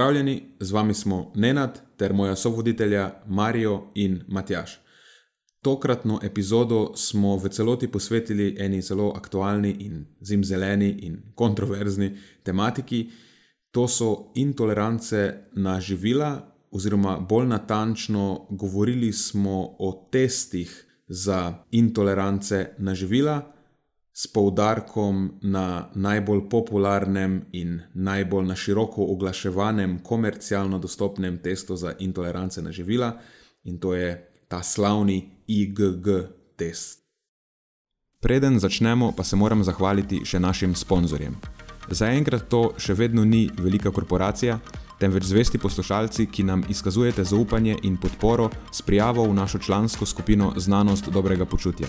Pozdravljeni, z vami smo Nenad ter moja sovoditelja Marijo in Matjaš. Tokratno epizodo smo v celoti posvetili eni zelo aktualni in zimzeleni in kontroverzni tematiki. To so intolerance na živila, oziroma bolj natančno, govorili smo o testih za intolerance na živila s poudarkom na najbolj popularnem in najbolj na široko oglaševanem komercialno dostopnem testu za intolerance na živila, in to je ta slavni IgG test. Preden začnemo, pa se moram zahvaliti še našim sponzorjem. Zaenkrat to še vedno ni velika korporacija, temveč zvesti poslušalci, ki nam izkazujete zaupanje in podporo s prijavo v našo člansko skupino Znanost dobrega počutja.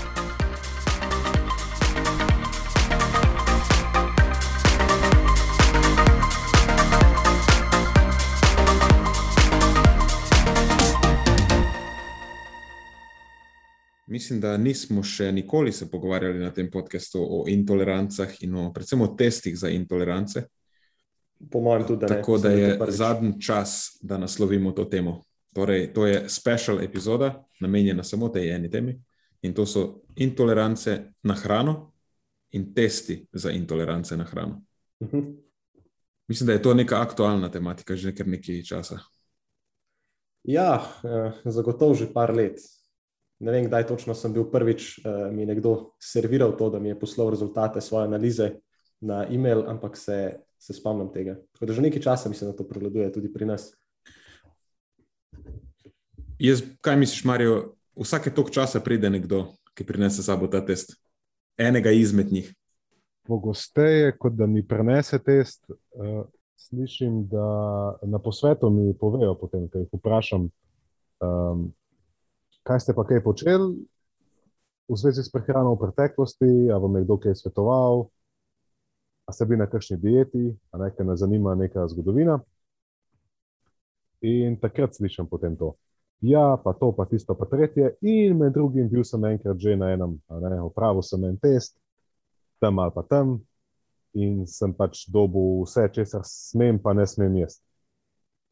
Mislim, da nismo še nikoli se pogovarjali na tem podkastu o intolerancah in o, predvsem o testih za intolerance. Po mojem, tudi ne. Tako da je zadnji čas, da naslovimo to temo. Torej, to je special epizoda, namenjena samo tej eni temi in to so intolerance na hrano in testi za intolerance na hrano. Uh mhm. -huh. Mislim, da je to neka aktualna tematika, že kar nekaj časa. Ja, eh, zagotovo že par let ne vem, kdaj točno sem bil prvič, uh, mi je nekdo serviral to, da mi je poslal rezultate svoje analize na e-mail, ampak se, se spomnim tega. Tako da že nekaj časa mislim, da to prevladuje tudi pri nas. Jaz, kaj misliš, Marijo? Vsake tok časa pride nekdo, ki prinese sabo ta test. Enega izmed njih. Pogosteje, kot da mi prenese test, uh, slišim, da na posvetu mi povejo, potem, ko jih vprašam, um, kaj ste pa kaj počeli v zvezi s prehrano v preteklosti, ali vam je kdo kaj svetoval, ali ste bili na kakšni dieti, ali nekaj me zanima, neka zgodovina. In takrat slišim potem to. Ja, pa to, pa tisto, pa tretje. In med drugim bil sem enkrat že na enem, ne, opravil sem en test, tam ali pa tam, in sem pač dobil vse, česar smem, pa ne smem jesti.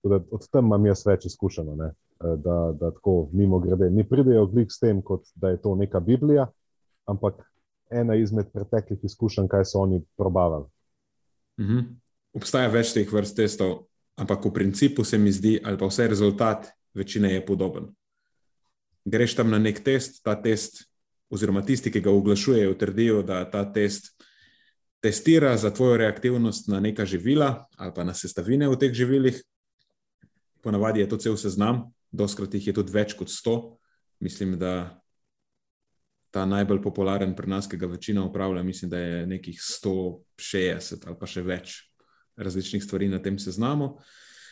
Od tam imam jaz več izkušenj. Eh, da, da tako mimo grede ne pridejo glik s tem, kot da je to neka Biblija, ampak ena izmed preteklih izkušenj, kaj so oni probavali. Mhm. Obstaja več teh vrst testov, ampak v principu se mi zdi, ali pa vse rezultat večine je podoben. Greš tam na nek test, ta test, oziroma tisti, ki ga oglašujejo, trdijo, da ta test testira za tvojo reaktivnost na neka živila ali pa na sestavine v teh živilih. Ponavadi je to cel seznam, doskrat jih je tudi več kot 100. Mislim, da ta najbolj popularen pri nas, ki ga večina upravlja, mislim, da je nekih 160 ali pa še več različnih stvari na tem seznamu.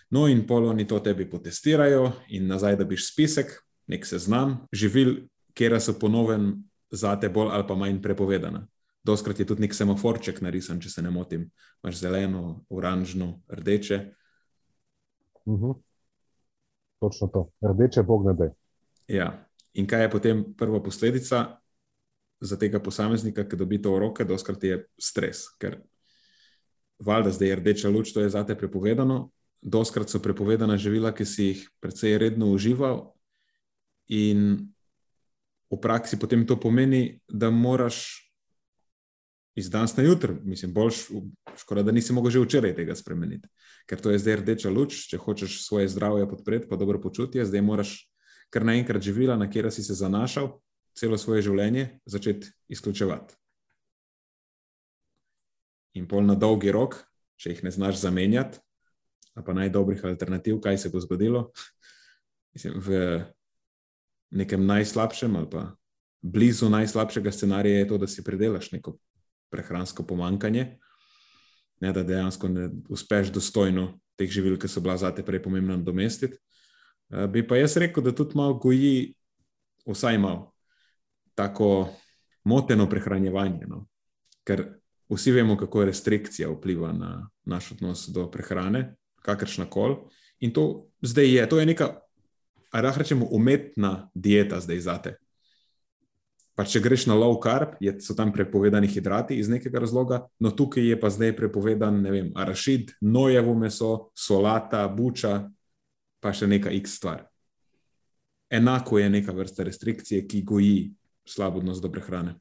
No, in poloni to tebi potestirajo, in nazaj dobiš spisek, nek seznam živil, kjer so ponovem za te bolj ali pa manj prepovedana. Doskrat je tudi nek semaforček narisan, če se ne motim. Imáš zeleno, oranžno, rdeče. Uh mhm. -huh. Točno to, rdeče bognede. Ja. In kaj je potem prva posledica za tega posameznika, ki dobi to v roke, doskrat je stres, ker valjda zdaj je rdeča luč, to je zate prepovedano. Doskrat so prepovedana živila, ki si jih precej redno užival, in v praksi potem to pomeni, da moraš iz danes na jutro, mislim, bolj škoda, da nisi mogel že včeraj tega spremeniti. Ker to je zdaj rdeča luč, če hočeš svoje zdravje podpreti, pa dobro počutje, zdaj moraš kar naenkrat živila, na katera si se zanašal celo svoje življenje, začeti izključevati. in pol na dolgi rok, če jih ne znaš zamenjati, pa najdobrih alternativ, kaj se bo zgodilo. Mislim, v nekem najslabšem ali pa blizu najslabšega scenarija je to, da si predelaš neko prehransko pomankanje, ne da dejansko ne uspeš dostojno teh živil, ki so bila za te prej pomembna, domestiti. Eh, bi pa jaz rekel, da tudi malo goji, vsaj malo, tako moteno prehranjevanje. No? Ker vsi vemo, kako restrikcija vpliva na naš odnos do prehrane, kakršna koli. In to zdaj je, to je neka, lahko rečemo, umetna dieta zdaj zate. Pa če greš na low carb, je, so tam prepovedani hidrati iz nekega razloga, no tukaj je pa zdaj prepovedan, ne vem, arašid, nojevo meso, solata, buča, pa še neka X stvar. Enako je neka vrsta restrikcije, ki goji slabo odnos do prehrane.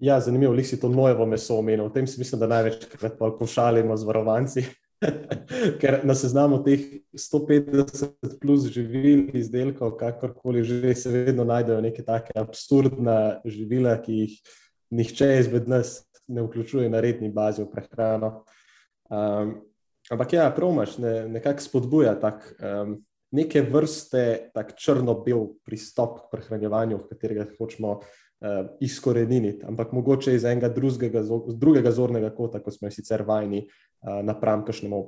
Ja, zanimivo, ali si to nojevo meso omenil. O tem si mislim, da največkrat pošalimo z varovanci. Ker na seznamu teh 150 plus živil, izdelkov, kakorkoli že, se vedno najdejo neke take absurdne živila, ki jih nihče izmed nas ne vključuje na redni bazi v prehrano. Um, ampak ja, promaš, ne, nekako spodbuja tak, um, neke vrste tak črno-bel pristop k prehranjevanju, v katerega hočemo uh, izkoreniniti, ampak mogoče iz enega drugega, drugega zornega kota, kot smo sicer vajeni, uh, napram kakšnemu,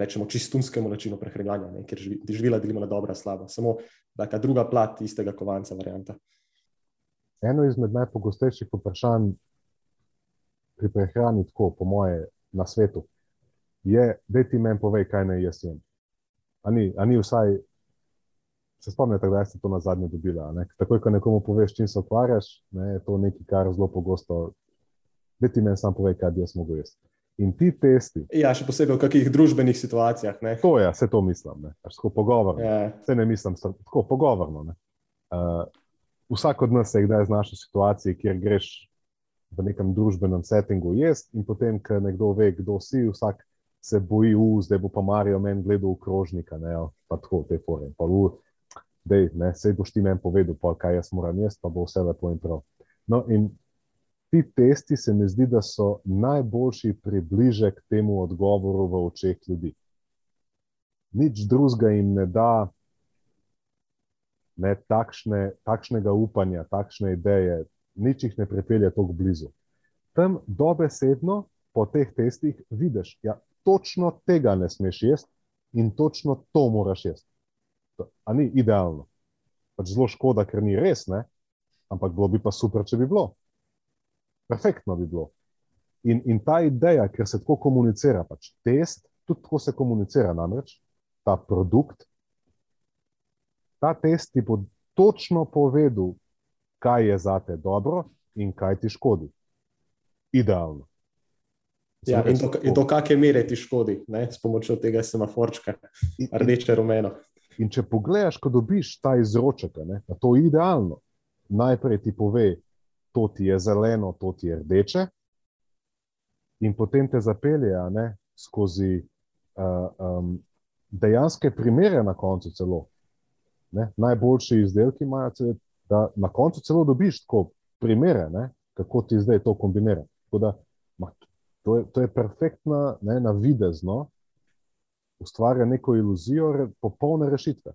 rečemo, čistunskemu načinu prehranjevanja, ker živila delimo na dobra, slaba. Samo taka druga plat istega kovanca varianta. Eno izmed najpogostejših vprašanj pri prehrani, tako po moje, na svetu, je, da ti meni povej, kaj naj jaz jem. Ani, ani vsaj Se spomnite, da ste to na zadnje dobili? Takoj, ko nekomu poveš, čim se ukvarjaš, ne, je to nekaj, kar zelo pogosto. Da ti meni sam povej, kaj bi jaz mogel jesti. In ti testi. Ja, še posebej v kakšnih družbenih situacijah. Ne? To je, vse to mislim. Tako pogovorno. Ja. Vse ne mislim, tako pogovorno. Uh, vsak od nas se je kdaj znašel v situaciji, kjer greš v nekem družbenem settingu jesti, in potem, ko nekdo ve, kdo si, vsak se boji, zdaj bo pa Marijo meni gledal v krožnika, ne, pa tako te forme da se boš ti meni povedal, pa, kaj jaz moram jesti, pa bo vse lepo in prav. No, in ti testi se mi zdi, da so najboljši približek temu odgovoru v očeh ljudi. Nič drugega jim ne da ne, takšne, takšnega upanja, takšne ideje, nič jih ne pripelje tako blizu. Tam dobesedno po teh testih vidiš, da ja, točno tega ne smeš jesti in točno to moraš jesti a ni idealno. Pač zelo škoda, ker ni res, ne? ampak bilo bi pa super, če bi bilo. Perfektno bi bilo. In, in ta ideja, ker se tako komunicira, pač test, tudi tako se komunicira, namreč ta produkt, ta test ti bo točno povedal, kaj je za te dobro in kaj ti škodi. Idealno. Ja, in to, to kakšne mere ti škodi, ne? s pomočjo tega semaforčka, rdeče, rumeno. In če pogledaš, ko dobiš ta izroček, je to idealno, najprej ti pove, to ti je zeleno, to ti je rdeče, in potem te zapelje ne, skozi uh, um, dejanske primere na koncu celo. Ne, najboljši izdelki imajo, da na koncu celo dobiš tako primere, ne, kako ti zdaj to kombinira. Da, ma, to, je, to je perfektna, ne, na videzno, ustvarja neko iluzijo popolne rešitve.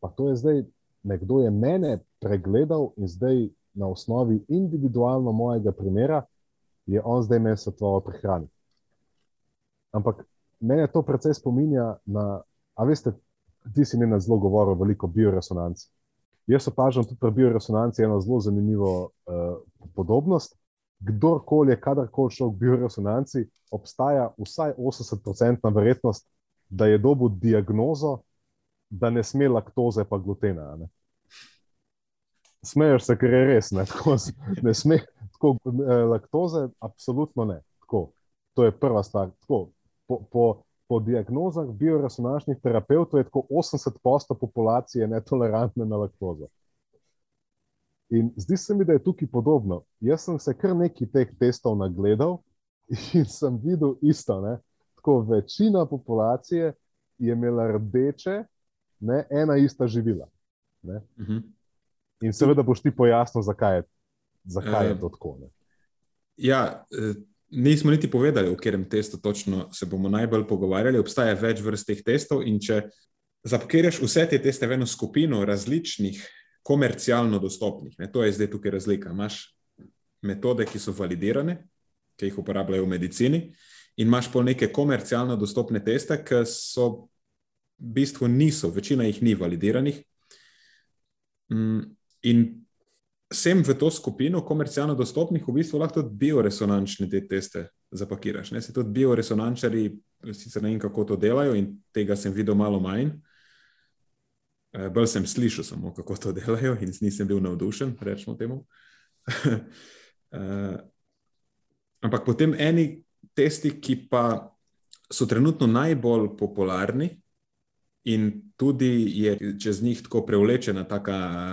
Pa to je zdaj, nekdo je mene pregledal in zdaj na osnovi individualno mojega primera je on zdaj meni svetoval prehrani. Ampak mene to precej spominja na, a veste, ti si mi na zelo govoril veliko bioresonanci. Jaz opažam tudi pri bioresonanci eno zelo zanimivo uh, podobnost. Kdorkoli je kadarkoli šel v bioresonanci, obstaja vsaj 80-odstotna verjetnost, da je dobil diagnozo, da ne sme laktoze pa glutena. Ne? Smeješ se, ker je res, ne, tako, ne sme tako, eh, laktoze, absolutno ne. Tako, to je prva stvar. Tako, po, po, po diagnozah bioresonančnih terapeutov je tako 80% populacije netolerantne na laktozo. In zdi se mi, da je tukaj podobno. Jaz sem se kar nekaj teh testov nagledal in sem videl isto. Ne? Tako večina populacije je imela rdeče, ne, ena ista živila. Uh mhm. -huh. In seveda boš ti pojasnil, zakaj je, zakaj uh, je to tako. Ne. Ja, eh, nismo niti povedali, o katerem testu točno se bomo najbolj pogovarjali. Obstaja več vrst teh testov, in če zapakiraš vse te teste v eno skupino različnih, komercialno dostopnih, ne, to je zdaj tukaj razlika. Imáš metode, ki so validirane, ki jih uporabljajo v medicini, in imaš pol neke komercialno dostopne teste, ki so v bistvu niso, večina jih ni validiranih. Mm, in sem v to skupino komercialno dostopnih, v bistvu lahko tudi bioresonančne te teste zapakiraš. Ne? Se tudi bioresonančari, sicer ne vem, kako to delajo, in tega sem videl malo manj. Eh, bolj sem slišal samo, kako to delajo, in nisem bil navdušen, rečemo temu. uh, ampak potem eni testi, ki pa so trenutno najbolj popularni, in tudi je čez njih tako prevlečena ta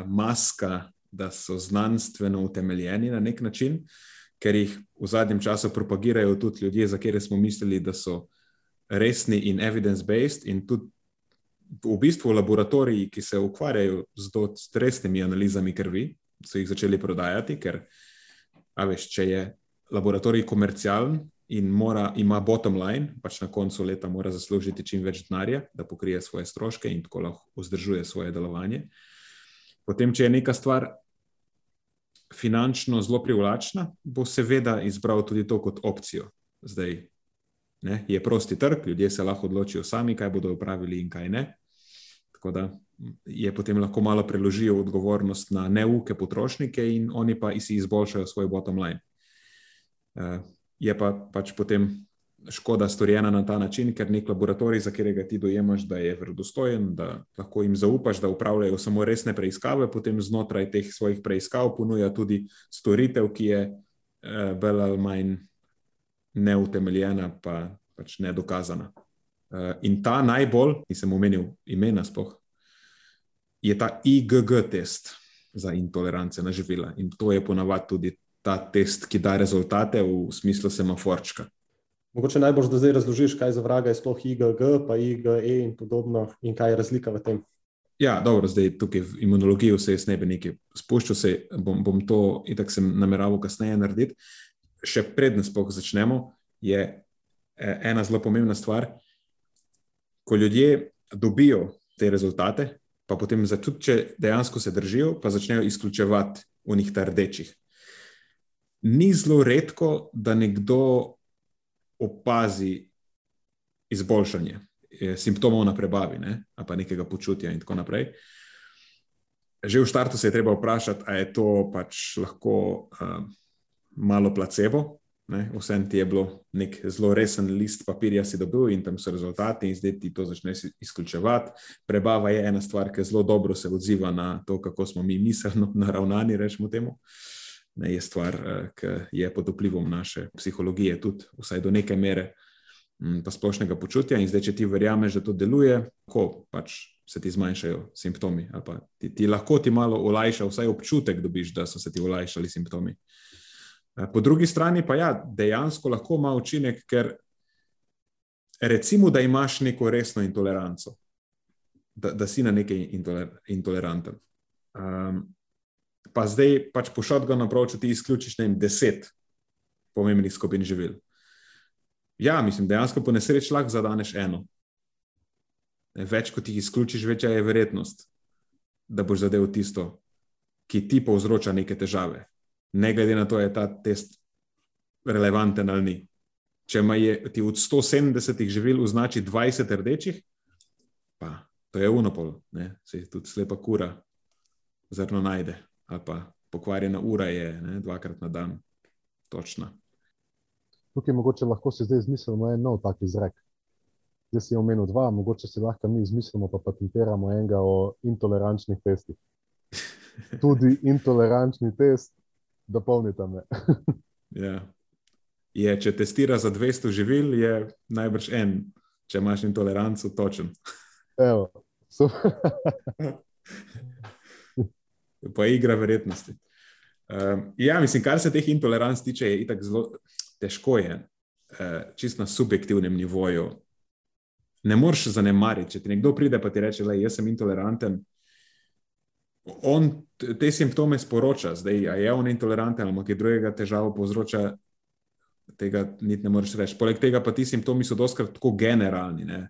maska da so znanstveno utemeljeni na nek način, ker jih v zadnjem času propagirajo tudi ljudje, za katere smo mislili, da so resni in evidence-based, in tudi v bistvu laboratoriji, ki se ukvarjajo z resnimi analizami krvi, so jih začeli prodajati, ker, veš, če je laboratorij komercialen. In mora, ima bottom line, pač na koncu leta mora zaslužiti čim več denarja, da pokrije svoje stroške in tako lahko vzdržuje svoje delovanje. Potem, če je neka stvar finančno zelo privlačna, bo seveda izbral tudi to kot opcijo. Zdaj ne, je prosti trg, ljudje se lahko odločijo sami, kaj bodo upravili in kaj ne. Tako da je potem lahko malo preložijo odgovornost na neuke potrošnike in oni pa si izboljšajo svoj bottom line. Uh, je pa pač potem škoda storjena na ta način, ker nek laboratorij, za katerega ti dojemaš, da je verodostojen, da lahko jim zaupaš, da upravljajo samo resne preiskave, potem znotraj teh svojih preiskav ponuja tudi storitev, ki je eh, bolj ali manj neutemeljena, pa pač nedokazana. Eh, in ta najbolj, nisem omenil imena, spoh, je ta IgG test za intolerance na živila. In to je ponavadi tudi ta test, ki da rezultate v smislu semaforčka. Mogoče najbolj, da zdaj razložiš, kaj za vraga je sploh IgG, pa IgE in podobno, in kaj je razlika v tem. Ja, dobro, zdaj tukaj v imunologiji se jaz ne bi nekaj spuščal, se bom, bom to in tako sem nameraval kasneje narediti. Še predtem, spoh začnemo, je e, ena zelo pomembna stvar. Ko ljudje dobijo te rezultate, pa potem tudi, če dejansko se držijo, pa začnejo izključevati v njih ta rdečih. Ni zelo redko, da nekdo opazi izboljšanje simptomov na prebavi, ne? ali pa nekega počutja, in tako naprej. Že v startu se je treba vprašati, ali je to pač lahko uh, malo placebo. Vsem ti je bilo nek zelo resen list papirja, si dobil in tam so rezultati, in zdaj ti to začneš izključevati. Prebava je ena stvar, ki zelo dobro se odziva na to, kako smo mi miselno naravnani, rečemo temu. Uh, ne, je stvar, uh, ki je pod vplivom naše psihologije, tudi vsaj do neke mere, pa splošnega počutja. In zdaj, če ti verjameš, da to deluje, ko pač se ti zmanjšajo simptomi, ali pa ti, ti lahko ti malo olajša, vsaj občutek dobiš, da so se ti olajšali simptomi. Uh, po drugi strani pa ja, dejansko lahko ima učinek, ker recimo, da imaš neko resno intoleranco. Da, da si na nekaj intoler, intoleranten. Um, pa zdaj pač po šotgunu če ti izključiš ne, deset pomembnih skupin živil. Ja, mislim, dejansko po nesreči lahko zadaneš eno. Več kot jih izključiš, večja je verjetnost, da boš zadev tisto, ki ti povzroča neke težave. Ne glede na to, je ta test relevanten ali ni. Če ima ti od 170 živil označi 20 rdečih, pa to je unopol, se tudi slepa kura zrno najde ali pa pokvarjena ura je ne, dvakrat na dan, točna. Tukaj mogoče lahko si zdaj izmislimo en nov tak izrek. Zdaj si omenil dva, mogoče si lahko mi izmislimo, pa patentiramo enega o intolerančnih testih. Tudi intolerančni test, da polnite me. ja. je, če testira za 200 živil, je najbrž en, če imaš intoleranco, točen. Evo, pa igra verjetnosti. Um, ja, mislim, kar se teh intoleranc tiče, je tako zelo težko, je uh, čist na subjektivnem nivoju. Ne moreš zanemariti, če ti nekdo pride in ti reče, da sem intoleranten. On te simptome sporoča, zdaj je on intoleranten ali kaj drugega težavo povzroča. tega niti ne moreš reči. Poleg tega pa ti simptomi so doskrat tako generalni. Ne?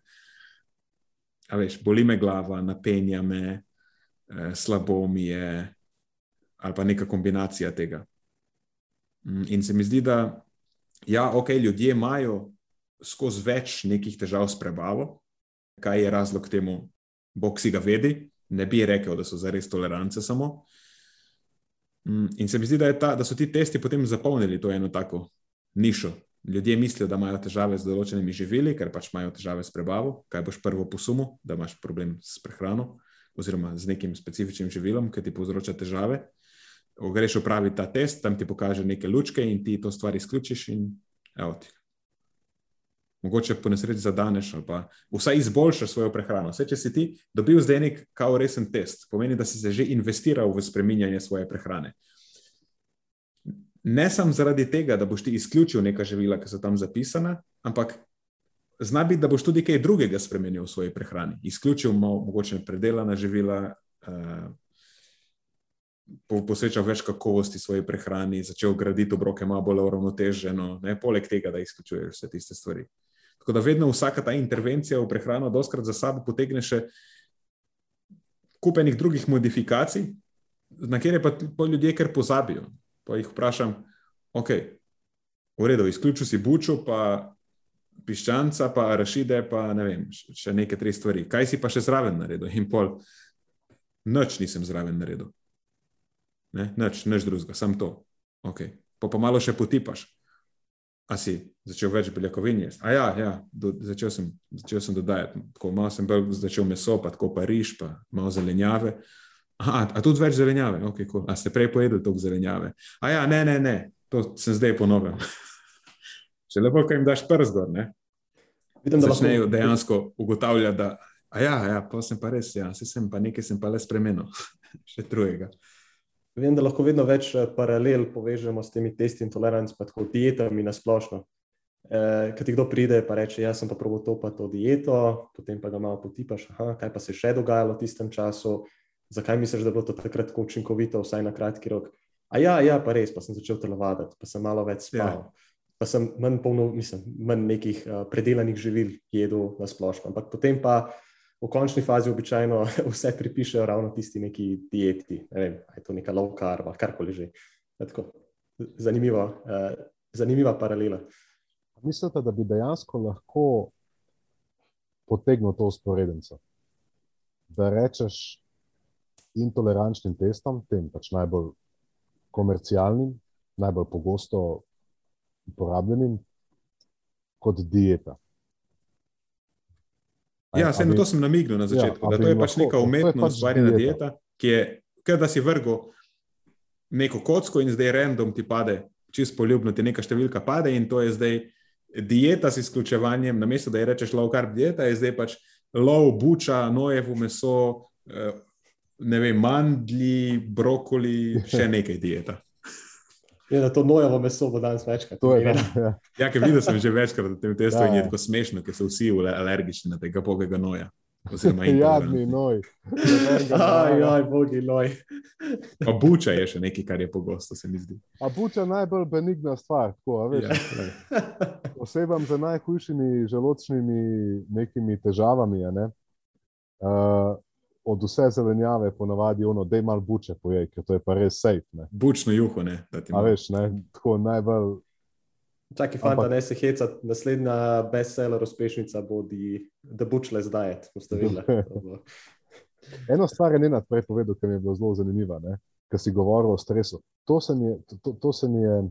A veš, boli me glava, napenja me, slabo mi je, ali pa neka kombinacija tega. Mm, in se mi zdi, da ja, ok, ljudje imajo skozi več nekih težav s prebavo, kaj je razlog temu, Bog si ga vedi, ne bi rekel, da so zares tolerance samo. Mm, in se mi zdi, da, ta, da so ti testi potem zapolnili to eno tako nišo. Ljudje mislijo, da imajo težave z določenimi živili, ker pač imajo težave s prebavo. Kaj boš prvo posumil, da imaš problem s prehrano oziroma z nekim specifičnim živilom, ki ti povzroča težave. Greš opraviti ta test, tam ti pokaže neke lučke in ti to stvar izključiš, in evo ti. Mogoče po nesreči zadaneš ali pa vsaj izboljšaš svojo prehrano. Vse, če si ti dobil zdaj nek kao resen test, pomeni, da si se že investiral v spreminjanje svoje prehrane ne samo zaradi tega, da boš ti izključil neka živila, ki so tam zapisana, ampak zna biti, da boš tudi kaj drugega spremenil v svoji prehrani. Izključil mogoče predelana živila, uh, posvečal več kakovosti svoji prehrani, začel graditi obroke malo bolj uravnoteženo, ne poleg tega, da izključuješ vse tiste stvari. Tako da vedno vsaka ta intervencija v prehrano doskrat za sabo potegne še kupenih drugih modifikacij, na kjer pa, pa ljudje kar pozabijo pa jih vprašam, ok, v redu, izključil si bučo, pa piščanca, pa rašide, pa ne vem, še neke tri stvari. Kaj si pa še zraven naredil? In pol, noč nisem zraven naredil. Ne, noč, noč drugega, sam to. Ok, pa pa malo še potipaš. A si začel več beljakovin jesti? A ja, ja do, začel, sem, začel sem dodajati. Tako malo sem bil, začel meso, pa tako pa riž, pa malo zelenjave. Aha, a tudi več zelenjave, okay, cool. a ste prej pojedli toliko zelenjave? A ja, ne, ne, ne, to sem zdaj ponovil. Še lepo, ko jim daš prst gor, ne? Vidim, da začnejo dejansko ugotavljati, da ja, ja, pa sem pa res, ja, se sem pa nekaj sem pa le spremenil, še drugega. Vem, da lahko vedno več eh, paralel povežemo s temi testi intolerance, pa tako dietami na splošno. Eh, Kaj ti kdo pride in reče, jaz sem pa probo to pa to dieto, potem pa ga malo potipaš, aha, kaj pa se je še dogajalo v tistem času, zakaj misliš, da bo to takrat tako učinkovito, vsaj na kratki rok. A ja, ja, pa res, pa sem začel telovaditi, pa sem malo več spal. Ja. Pa sem manj, polno, mislim, manj nekih uh, predelanih živil jedel na splošno. Ampak potem pa v končni fazi običajno vse pripišejo ravno tisti neki dieti. Ne vem, je to neka low carb, karkoli že. Tako, zanimivo, uh, zanimiva paralela. Mislite, da bi dejansko lahko potegnil to usporednico? Da rečeš, intolerančnim testom, tem pač najbolj komercialnim, najbolj pogosto uporabljenim, kot dieta. Ja, se na to sem namignil na ja, začetku. Ja, to je pač neka umetna ustvarjena pač dieta, ki je, kaj da si vrgo neko kocko in zdaj random ti pade, čisto poljubno ti neka številka pade in to je zdaj dieta s izključevanjem, namesto da je rečeš low carb dieta, je zdaj pač low buča, nojevo meso, eh, ne vem, mandli, brokoli, še nekaj dieta. Je, da to nojevo meso bo danes večkrat. To je, ja, ja ker videl sem že večkrat na tem testu ja, in je ja. tako smešno, ker so vsi alergični na tega bogega noja. Jadni noj. Aj, aj, bogi noj. Pa buča je še nekaj, kar je pogosto, se mi zdi. A buča je najbolj benigna stvar. Tako, veš, ja, osebam z najhujšimi želodčnimi nekimi težavami. Ne? Uh, od vse zelenjave ponavadi ono, da je malo buče pojej, ker to je pa res safe. Ne. Bučno juho, ne. A veš, ne, tako najbolj. Čakaj, fanta, Ampak... ne se heca, naslednja bestseller uspešnica bo The Butchless Diet. Eno stvar je Nenad prej povedal, ki mi je bilo zelo zanimivo, ker si govoril o stresu. To se mi je, to, to se mi je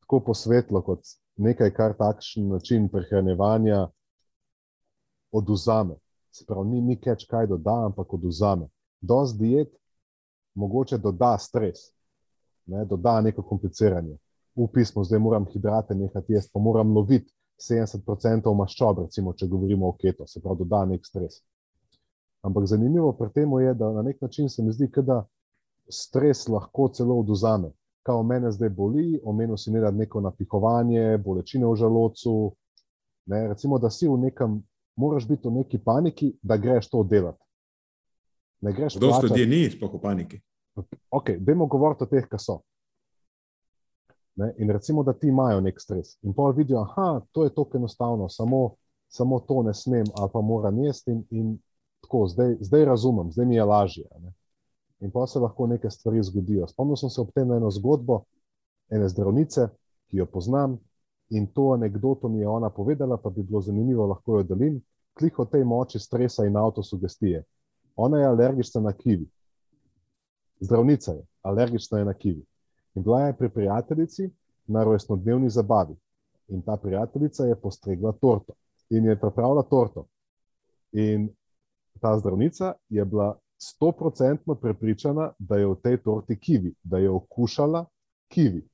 tako posvetlo kot nekaj, kar takšen način prehranevanja oduzame. Pravi, ni, ni keč kaj doda, ampak oduzame. Dost diet mogoče doda stres, ne, doda neko kompliciranje. V pismu zdaj moram hidrate nehati jesti, pa moram loviti 70% maščob, recimo, če govorimo o keto, se pravi, doda nek stres. Ampak zanimivo pri tem je, da na nek način se mi zdi, da stres lahko celo oduzame. Kao mene zdaj boli, omenil si ne da neko napihovanje, bolečine v želodcu. Ne, recimo, da si v nekem moraš biti v neki paniki, da greš to delati. Kdo so ljudje, ni sploh v paniki? Ok, dajmo govoriti o teh, ki so. Ne? In recimo, da ti imajo nek stres in pol vidijo, da to je tako enostavno, samo, samo to ne smem ali pa moram jesti in, in tako, zdaj, zdaj razumem, zdaj mi je lažje. Ne? In pa se lahko neke stvari zgodijo. Spomnil sem se ob tem na eno zgodbo ene zdravnice, ki jo poznam in to anegdoto mi je ona povedala, pa bi bilo zanimivo, lahko jo delim. Klik o tej moči stresa in avtosugestije. Ona je alergična na kivi. Zdravnica je alergična je na kivi. In bila je pri prijateljici na rojstnodnevni zabavi. In ta prijateljica je postregla torto in je pripravila torto. In ta zdravnica je bila stoprocentno prepričana, da je v tej torti kivi, da je okušala kivi.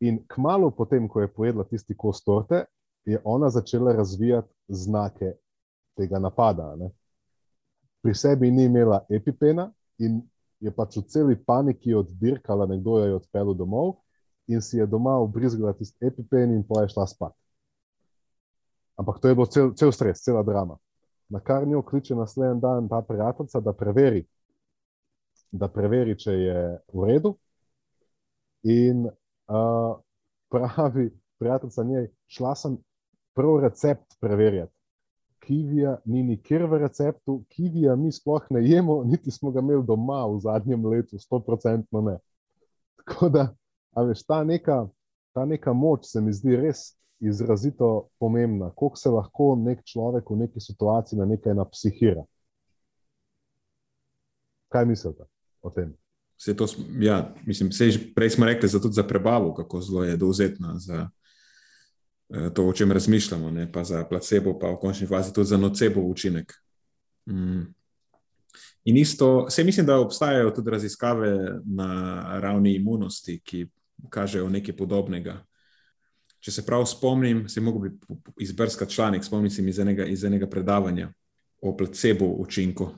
In kmalo potem, ko je pojedla tisti kos torte, je ona začela razvijati znake tega napada. Ne? Pri sebi ni imela epipena in je pač v celi paniki oddirkala, nekdo jo je odpeljal domov in si je doma ubrizgala tisti epipen in pa je šla spat. Ampak to je bilo cel, cel stres, cela drama. Na kar njo kliče naslednji dan ta prijateljica, da preveri, da preveri, če je v redu. In uh, pravi, prijateljica njej, šla sem prvi recept preverjati. Kivija ni nikjer v receptu, kivija mi sploh ne jemo, niti smo ga imeli doma v zadnjem letu, sto procentno ne. Tako da, veš, ta neka, ta neka moč se mi zdi res izrazito pomembna, koliko se lahko nek človek v neki situaciji na nekaj napsihira. Kaj mislite o tem? Vse to, ja, mislim, že prej smo rekli, za, za prebavo, kako zelo je dovzetna za uh, to, o čem razmišljamo, ne, pa za placebo, pa v končni fazi tudi za nocebo učinek. Mm. In isto, vse mislim, da obstajajo tudi raziskave na ravni imunosti, ki kažejo nekaj podobnega. Če se prav spomnim, se lahko izbrskati članek, spomnim se iz enega, iz enega predavanja o placebo učinku.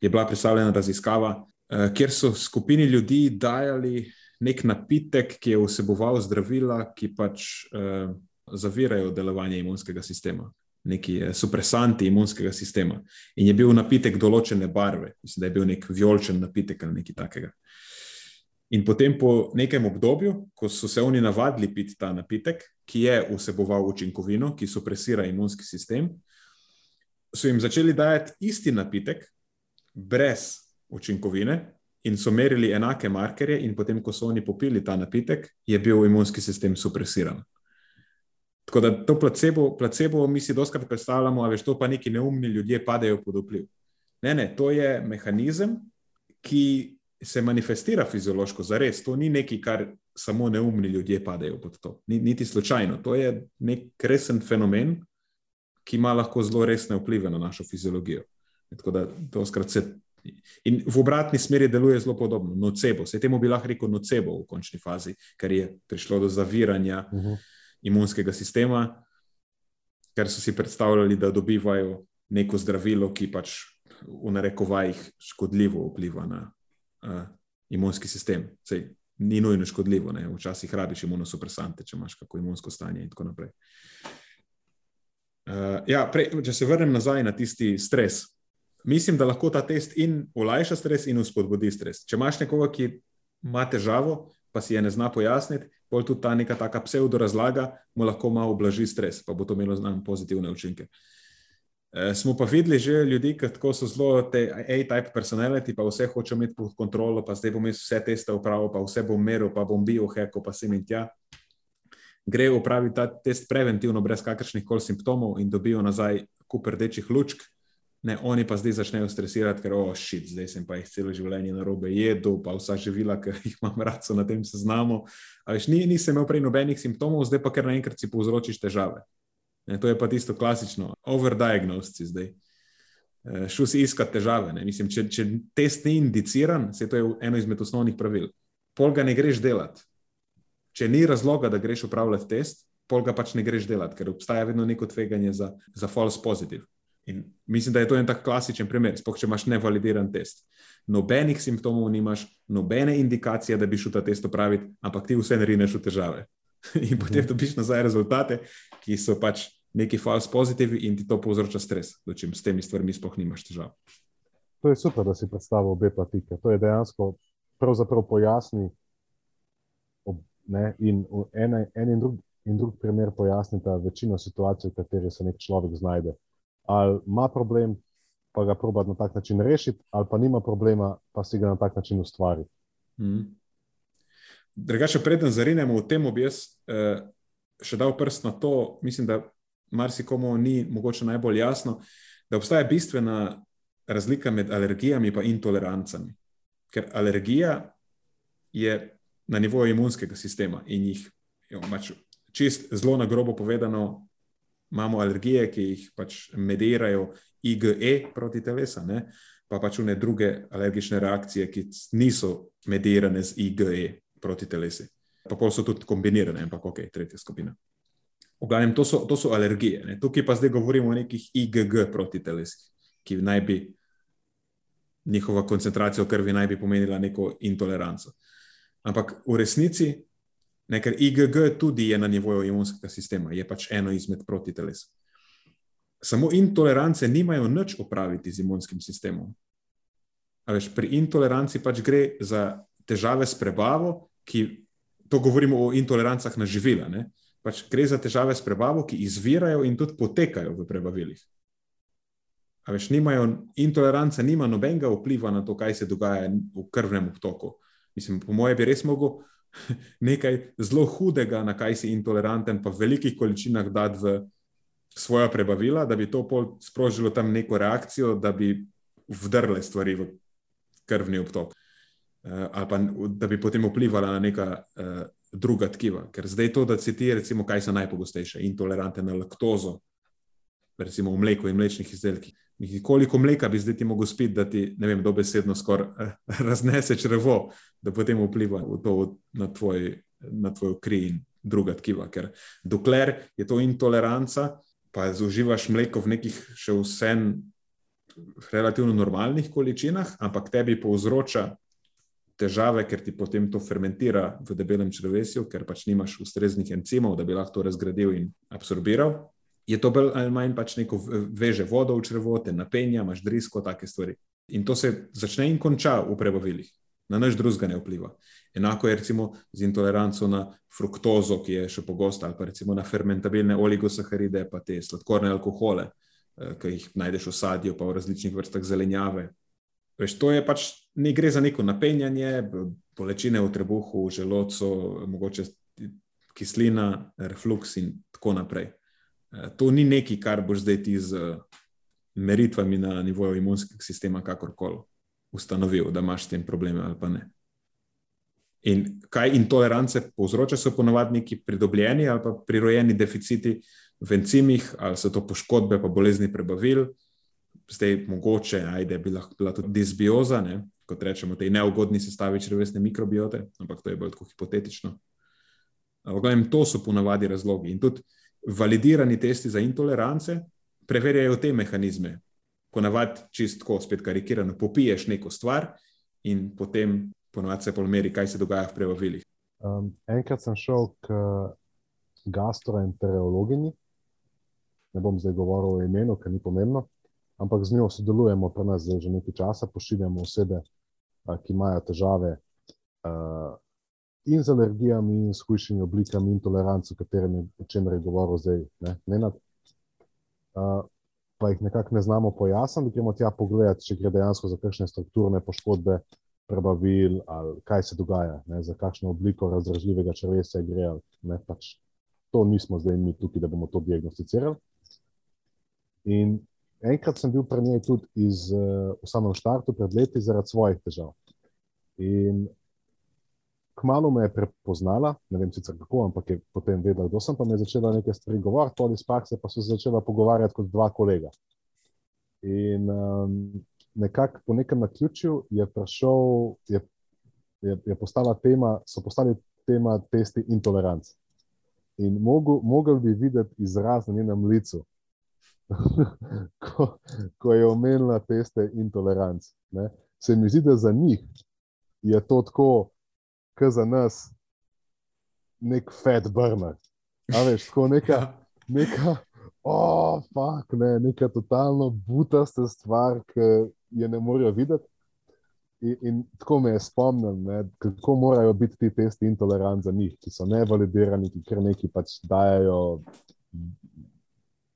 Je bila predstavljena raziskava, Eh, kjer so skupini ljudi dajali nek napitek, ki je vseboval zdravila, ki pač uh, zavirajo delovanje imunskega sistema, neki uh, supresanti imunskega sistema. In je bil napitek določene barve, mislim, da je bil nek vijoličen napitek ali nekaj takega. In potem, po nekem obdobju, ko so se oni navadili piti ta napitek, ki je vseboval učinkovino, ki supresira imunski sistem, so jim začeli dajati isti napitek, brez učinkovine in so merili enake markerje, in potem, ko so oni popili ta napitek, je bil imunski sistem supresiran. Tako da to placebo, placebo mi si doskrat predstavljamo, a veš, to pa neki neumni ljudje padejo pod vpliv. Ne, ne, to je mehanizem, ki se manifestira fiziološko, zares. To ni nekaj, kar samo neumni ljudje padejo pod to. Ni, niti slučajno. To je nek resen fenomen, ki ima lahko zelo resne vplive na našo fiziologijo. Tako da to skrat se In v obratni smeri deluje zelo podobno, nocebo. Se temu bi lahko rekel nocebo v končni fazi, ker je prišlo do zaviranja uh mhm. -huh. imunskega sistema, ker so si predstavljali, da dobivajo neko zdravilo, ki pač v narekovajih škodljivo vpliva na uh, imunski sistem. Sej, ni nujno škodljivo, ne? včasih rabiš imunosupresante, če imaš kako imunsko stanje in tako naprej. Uh, ja, prej, če se vrnem nazaj na tisti stres, mislim, da lahko ta test in olajša stres, in uspodbudi stres. Če imaš nekoga, ki ima težavo, pa si je ne zna pojasniti, bolj tudi ta neka taka pseudo razlaga, mu lahko malo oblaži stres, pa bo to imelo znam pozitivne učinke. E, smo pa videli že ljudi, kako so zelo te A-type personality, pa vse hoče imeti pod kontrolo, pa zdaj bom jaz vse teste upravil, pa vse bom meril, pa bom bil heko, pa sem in tja. Gre upraviti ta test preventivno, brez kakršnih koli simptomov, in dobijo nazaj kup rdečih lučk, Ne, oni pa zdaj začnejo stresirati, ker oh, shit, zdaj sem pa jih celo življenje na robe jedel, pa vsa živila, ki jih imam rad, so na tem seznamu. Veš, ni, nisem imel prej nobenih simptomov, zdaj pa kar naenkrat si povzročiš težave. Ne, to je pa tisto klasično, overdiagnosed si zdaj. E, šel si iskati težave. Mislim, če, če test ni indiciran, se to je eno izmed osnovnih pravil. Pol ga ne greš delati. Če ni razloga, da greš upravljati test, pol ga pač ne greš delati, ker obstaja vedno neko tveganje za, za false positive. In mislim, da je to en tak klasičen primer, spoh, če imaš nevalidiran test. Nobenih simptomov nimaš, nobene indikacije, da bi šel ta test opraviti, ampak ti vse narineš v težave. In potem mhm. dobiš nazaj rezultate, ki so pač neki false positivi in ti to povzroča stres, dočim s temi stvarmi spoh nimaš težav. To je super, da si predstavil obe platike. To je dejansko pravzaprav pojasni ob ne, in ene, en in drug, in drug primer pojasnita večino situacij, v kateri se nek človek znajde. Ali ima problem, pa ga proba na tak način rešiti, ali pa nima problema, pa si ga na tak način ustvari. Mm. Drugače, preden zarinemo v tem, bi jaz eh, še dal prst na to, mislim, da marsikomu ni mogoče najbolj jasno, da obstaja bistvena razlika med alergijami in intolerancami. Ker alergija je na nivoju imunskega sistema in jih, jo, mač, čist zelo na grobo povedano, imamo alergije, ki jih pač medirajo IgE proti telesa, ne? pa pač une druge alergične reakcije, ki niso medirane z IgE proti telesu. Pa pol so tudi kombinirane, ampak ok, tretja skupina. V glavnem, to so, to so alergije. Ne? Tukaj pa zdaj govorimo o nekih IgG proti telesih, ki naj bi njihova koncentracija v krvi naj bi pomenila neko intoleranco. Ampak v resnici, ne, ker IgG tudi je na nivoju imunskega sistema, je pač eno izmed protiteles. Samo intolerance nimajo nič opraviti z imunskim sistemom. Veš, pri intoleranci pač gre za težave s prebavo, ki to govorimo o intolerancah na živila. Ne? pač gre za težave s prebavo, ki izvirajo in tudi potekajo v prebavilih. A veš, nimajo intolerance, nima nobenega vpliva na to, kaj se dogaja v krvnem obtoku. Mislim, po mojem, bi res mogel nekaj zelo hudega, na kaj si intoleranten, pa v velikih količinah dati v svoja prebavila, da bi to sprožilo tam neko reakcijo, da bi vdrle stvari v krvni obtok. Uh, ali pa da bi potem vplivala na neka uh, druga tkiva. Ker zdaj to, da citiraš, recimo, kaj so najpogostejše, intolerante na laktozo, recimo v mleku in mlečnih izdelkih. Koliko mleka bi zdaj ti mogel spiti, da ti, vem, dobesedno skoraj eh, raznese črevo, da potem vpliva to na tvoj, tvoj kri in druga tkiva. Ker dokler je to intoleranca, pa zauživaš mleko v nekih še vsem relativno normalnih količinah, ampak tebi povzroča težave, ker ti potem to fermentira v debelem črvesju, ker pač nimaš ustreznih encimov, da bi lahko to razgradil in absorbiral. Je to bolj ali manj pač neko veže vodo v črvote, napenja, imaš drisko, take stvari. In to se začne in konča v prebavilih, na naš drugega ne vpliva. Enako je recimo z intoleranco na fruktozo, ki je še pogosta, ali pa recimo na fermentabilne oligosaharide, pa te sladkorne alkohole, eh, ki jih najdeš v sadju, pa v različnih vrstah zelenjave, Veš, to je pač, ne gre za neko napenjanje, bolečine v trebuhu, v želodcu, mogoče kislina, refluks in tako naprej. E, to ni nekaj, kar boš zdaj ti z meritvami na nivoju imunskega sistema kakorkoli ustanovil, da imaš s tem probleme ali pa ne. In kaj intolerance povzroča, so ponovadi neki pridobljeni ali pa prirojeni deficiti v encimih, ali so to poškodbe, pa bolezni prebavil zdaj mogoče, ajde, bi lahko bila tudi disbioza, ne? kot rečemo, tej neugodni sestavi črvesne mikrobiote, ampak to je bolj tako hipotetično. Glavnem, to so ponavadi razlogi. In tudi validirani testi za intolerance preverjajo te mehanizme. Ponavadi, čistko, spet karikirano, popiješ neko stvar in potem ponovadi se polmeri, kaj se dogaja v prebavilih. Um, enkrat sem šel k gastroenterologini, ne bom zdaj govoril o imenu, ker ni pomembno ampak z njo sodelujemo pri nas že nekaj časa, pošiljamo osebe, ki imajo težave in z alergijami, in s hujšimi oblikami intolerance, o čemer je govoril zdaj Nenad. Pa jih nekako ne znamo pojasniti, gremo tja pogledati, če gre dejansko za kakšne strukturne poškodbe, prebavil, ali kaj se dogaja, ne, za kakšno obliko razdražljivega črvesja gre. Ne, pač to nismo zdaj mi tukaj, da bomo to diagnosticirali. In enkrat sem bil pri njej tudi iz, uh, v samem štartu, pred leti, zaradi svojih težav. In kmalo me je prepoznala, ne vem sicer kako, ampak je potem vedela, kdo sem, pa me je začela nekaj stvari govoriti, tudi iz prakse, pa so se začela pogovarjati kot dva kolega. In um, nekako po nekem naključju je prišel, je, je, je postala tema, so postali tema testi intolerance. In mogel, mogel bi videti izraz na njenem licu, ko, ko je omenila teste intoleranc. Ne? Se mi zdi, da za njih je to tako, kot za nas, nek fat burner. A veš, tako neka, neka, oh, fuck, ne, neka totalno butasta stvar, ki je ne morejo videti. In, in tako me je spomnil, ne, kako morajo biti ti testi intolerantni za njih, ki so nevalidirani, ki kar neki pač dajo.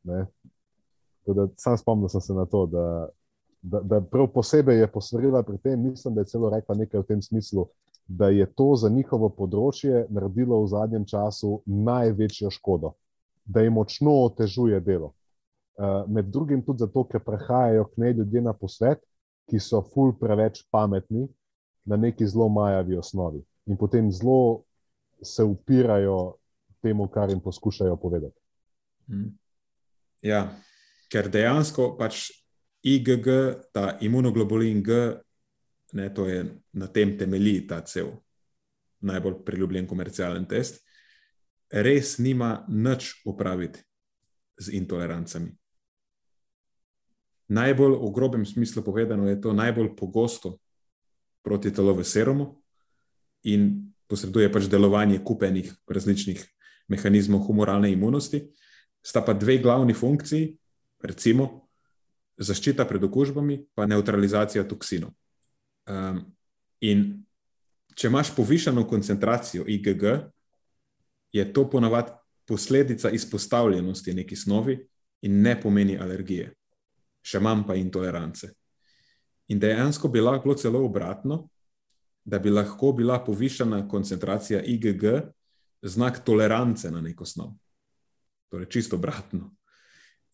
Ne. Da, sam spomnil sem se na to, da, da, da prav posebej je posvarila pri tem, mislim, da je celo rekla nekaj v tem smislu, da je to za njihovo področje naredilo v zadnjem času največjo škodo, da jim močno otežuje delo. Uh, med drugim tudi zato, ker prihajajo k njej ljudje na posvet, ki so ful preveč pametni na neki zelo majavi osnovi in potem zelo se upirajo temu, kar jim poskušajo povedati. Mhm. Ja, ker dejansko pač IgG, ta imunoglobulin G, ne, to je na tem temelji ta cel najbolj priljubljen komercialen test, res nima nič upraviti z intolerancami najbolj v grobem smislu povedano, je to najbolj pogosto proti telovu serumu in posreduje pač delovanje kupenih različnih mehanizmov humoralne imunosti. Sta pa dve glavni funkciji, recimo zaščita pred okužbami, pa neutralizacija toksinov. Um, in če imaš povišeno koncentracijo IgG, je to ponavadi posledica izpostavljenosti neki snovi in ne pomeni alergije še manj pa intolerance. In dejansko bi lahko celo obratno, da bi lahko bila povišena koncentracija IgG znak tolerance na neko snov. Torej, čisto obratno.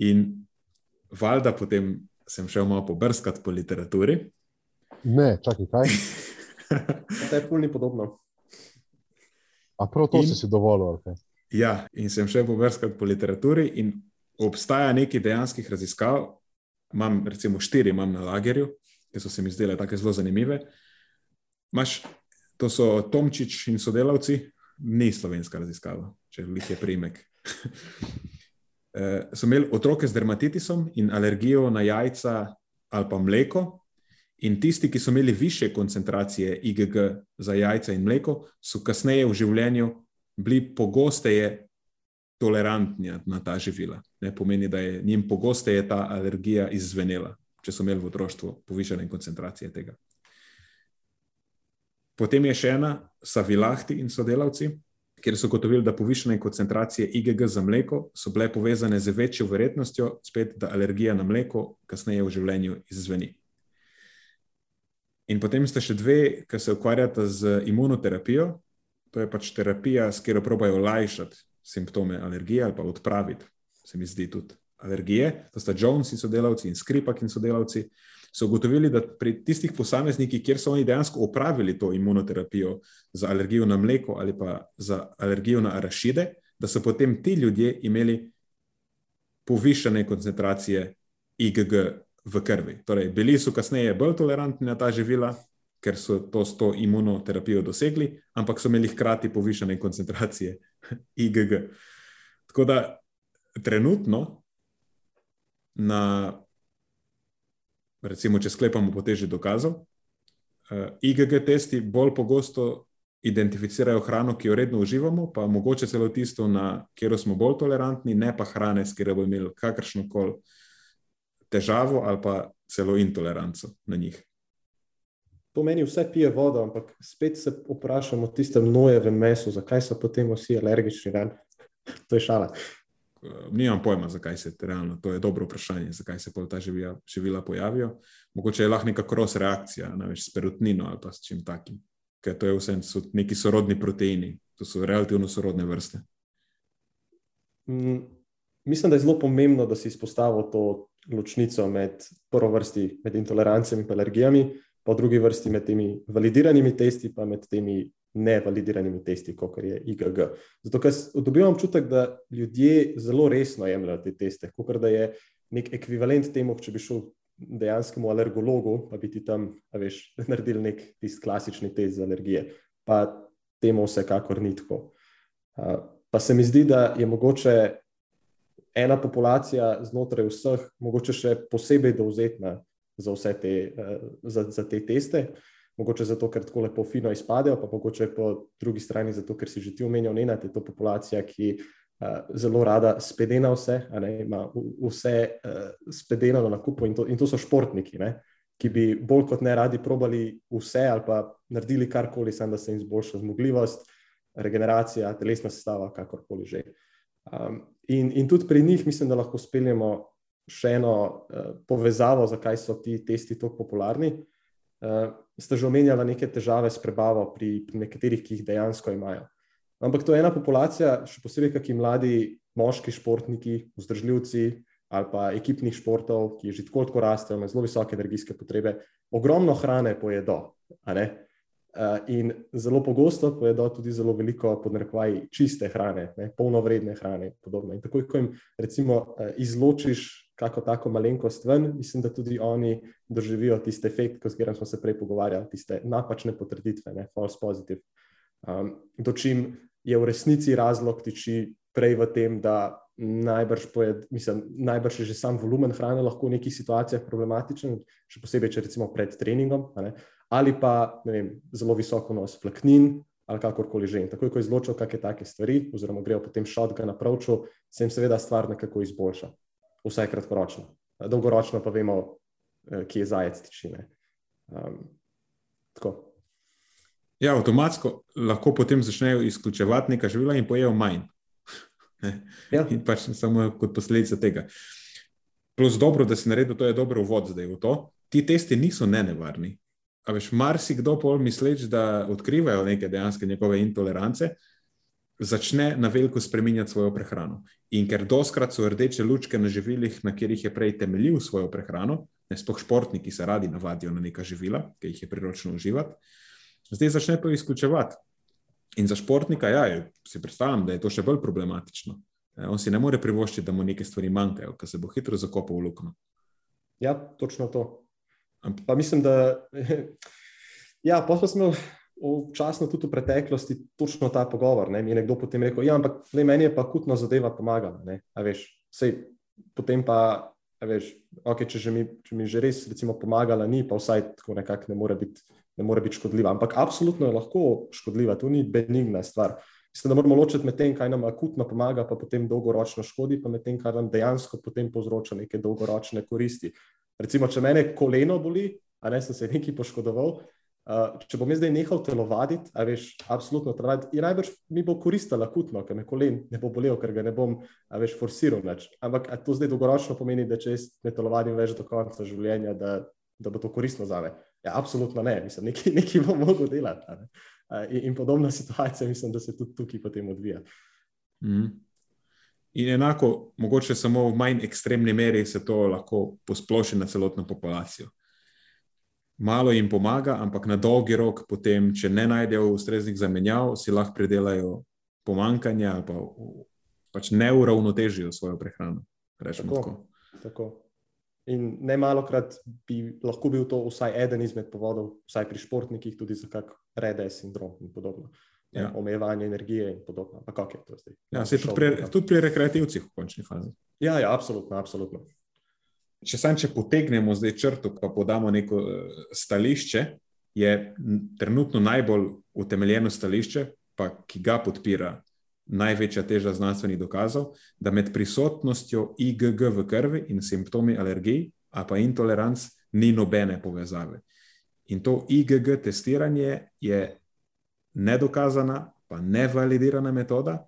In valjda potem sem šel malo pobrskati po literaturi. Ne, čakaj, kaj? To je fulni podobno. A prav to in, si si dovolil? Okay. Ja, in sem šel pobrskati po literaturi, in obstaja nekaj dejanskih raziskav, imam recimo štiri imam na lagerju, ki so se mi zdele tako zelo zanimive. Maš, to so Tomčič in sodelavci, ni slovenska raziskava, če jih je primek. so imeli otroke z dermatitisom in alergijo na jajca ali pa mleko. In tisti, ki so imeli više koncentracije IgG za jajca in mleko, so kasneje v življenju bili pogosteje tolerantni na ta živila. Ne pomeni, da je njim pogosteje ta alergija izzvenela, če so imeli v otroštvu povišene koncentracije tega. Potem je še ena, Savilahti in sodelavci, kjer so gotovili, da povišene koncentracije IgG za mleko so bile povezane z večjo verjetnostjo, spet, da alergija na mleko kasneje v življenju izzveni. In potem ste še dve, ki se ukvarjata z imunoterapijo. To je pač terapija, s katero probajo olajšati simptome alergije ali pa odpraviti, se mi zdi tudi alergije. To sta Jones in sodelavci in Skripak in sodelavci. So ugotovili, da pri tistih posameznikih, kjer so oni dejansko opravili to imunoterapijo za alergijo na mleko ali pa za alergijo na arašide, da so potem ti ljudje imeli povišene koncentracije IgG v krvi. Torej, bili so kasneje bolj tolerantni na ta živila, ker so to s to imunoterapijo dosegli, ampak so imeli hkrati povišene koncentracije IgG. Tako da trenutno, na, recimo, če sklepamo po teži dokazov, uh, IgG testi bolj pogosto identificirajo hrano, ki jo redno uživamo, pa mogoče celo tisto, na katero smo bolj tolerantni, ne pa hrane, s katero bomo imeli kakršno koli težavo ali pa celo intoleranco na njih to meni vse pije vodo, ampak spet se vprašamo o tistem nojevem mesu, zakaj so potem vsi alergični. Ne? to je šala. Nimam pojma, zakaj se realno, to je dobro vprašanje, zakaj se ta živila, živila pojavijo. Mogoče je lahko neka kros reakcija, največ s perutnino ali pa s čim takim, ker to je vse so neki sorodni proteini, to so relativno sorodne vrste. Mm, mislim, da je zelo pomembno, da si izpostavil to ločnico med prvo vrsti, med intolerancami in alergijami po drugi vrsti med temi validiranimi testi, pa med temi nevalidiranimi testi, kot je IgG. Zato, ker dobivam občutek, da ljudje zelo resno jemljajo te teste, kot da je nek ekvivalent temu, če bi šel dejanskemu alergologu, pa bi ti tam, veš, naredili nek tisti klasični test za alergije. Pa temu vsekakor ni tako. Pa se mi zdi, da je mogoče ena populacija znotraj vseh, mogoče še posebej dovzetna za vse te, uh, za, za te teste. Mogoče zato, ker tako lepo fino izpadejo, pa mogoče po drugi strani zato, ker si že ti omenil, da je to populacija, ki uh, zelo rada spedena vse, ne, ima vse uh, spedeno na kupu in to, in to so športniki. Ne. ki bi bolj kot ne radi probali vse ali pa naredili karkoli, samo da se jim izboljša zmogljivost, regeneracija, telesna sestava, kakorkoli že. Um, in, in tudi pri njih mislim, da lahko speljemo še eno uh, povezavo, zakaj so ti testi tako popularni. Uh, ste že omenjali neke težave s prebavo pri, pri nekaterih, ki jih dejansko imajo. Ampak to je ena populacija, še posebej, ki mladi moški športniki, vzdržljivci ali pa ekipnih športov, ki že tako tako rastejo, imajo zelo visoke energijske potrebe, ogromno hrane pojedo. Uh, in zelo pogosto pojedo tudi zelo veliko, podnarekovaj, čiste hrane, ne, polnovredne hrane. In, in tako, ko jim recimo uh, izločiš kako tako malenkost ven, mislim, da tudi oni doživijo tisti efekt, o katerem smo se prej pogovarjali, tiste napačne potrditve, ne, false positive. Um, dočim je v resnici razlog tiči prej v tem, da najbrž, pojed, mislim, najbrž je že sam volumen hrane lahko v nekih situacijah problematičen, še posebej, če recimo pred treningom, ali pa vem, zelo visoko nos flaknin. Ali kakorkoli že. In takoj, ko izločijo kakšne take stvari, oziroma grejo potem šotga na pravču, se jim seveda stvar nekako izboljša vsaj kratkoročno. Dolgoročno pa vemo, eh, kje je zajec tičine. Um, ja, avtomatsko lahko potem začnejo izključevati nekaj živila in pojejo manj. ja. In pač samo kot posledica tega. Plus dobro, da si naredil, to je dobro uvod zdaj v to. Ti testi niso nenevarni. A veš, marsikdo pol misleč, da odkrivajo neke dejanske njegove intolerance, začne na veliko spremenjati svojo prehrano. In ker doskrat so rdeče lučke na živilih, na katerih je prej temeljil svojo prehrano, ne sploh športniki se radi navadijo na neka živila, ki jih je priročno uživati, zdaj začne to izključevati. In za športnika, ja, si predstavljam, da je to še bolj problematično. E, on si ne more privoščiti, da mu neke stvari manjkajo, ker se bo hitro zakopal v luknjo. Ja, točno to. Pa mislim, da. Ja, pa smo včasno tudi v preteklosti točno ta pogovor. Ne? Mi je nekdo potem rekel, ja, ampak le, meni je pa akutno zadeva pomagala. Veš, sej, potem pa, veš, okay, če, že mi, če mi že res recimo, pomagala, ni pa vsaj tako nekako ne more biti. Ne more biti škodljiva, ampak absolutno je lahko škodljiva, to ni benigna stvar. Mislim, da moramo ločiti med tem, kaj nam akutno pomaga, pa potem dolgoročno škodi, pa med tem, kar nam dejansko potem povzroča neke dolgoročne koristi. Recimo, če mene koleno boli, a ne sem se nekaj poškodoval, Uh, če bom jaz zdaj nehal telovaditi, a veš, absolutno telovaditi, je najbrž mi bo koristilo akutno, ker me kolen ne bo bolel, ker ga ne bom, a veš, forsiral več. Ampak to zdaj dolgoročno pomeni, da če jaz ne telovadim več do konca življenja, da, da bo to koristno za me. Ja, absolutno ne, mislim, nekaj, nekaj bom mogel delati. Uh, in, in podobna situacija, mislim, da se tudi tukaj potem odvija. Mm. In enako, mogoče samo v manj ekstremni meri se to lahko posploši na celotno populacijo malo jim pomaga, ampak na dolgi rok, potem, če ne najdejo ustreznih zamenjav, si lahko pridelajo pomankanje ali pa pač neuravnotežijo svojo prehrano. Tako, tako. tako. In ne malo krat bi lahko bil to vsaj eden izmed povodov, vsaj pri športnikih, tudi za kak redes sindrom in podobno. Ja. Omejevanje energije in podobno. Pa kako je to zdaj? Ja, se tudi pri, tudi pri rekreativcih v končni fazi. Ja, ja, absolutno, absolutno če sam če potegnemo zdaj črto, pa podamo neko eh, stališče, je trenutno najbolj utemeljeno stališče, pa ki ga podpira največja teža znanstvenih dokazov, da med prisotnostjo IgG v krvi in simptomi alergij, a pa intoleranc, ni nobene povezave. In to IgG testiranje je nedokazana, pa nevalidirana metoda,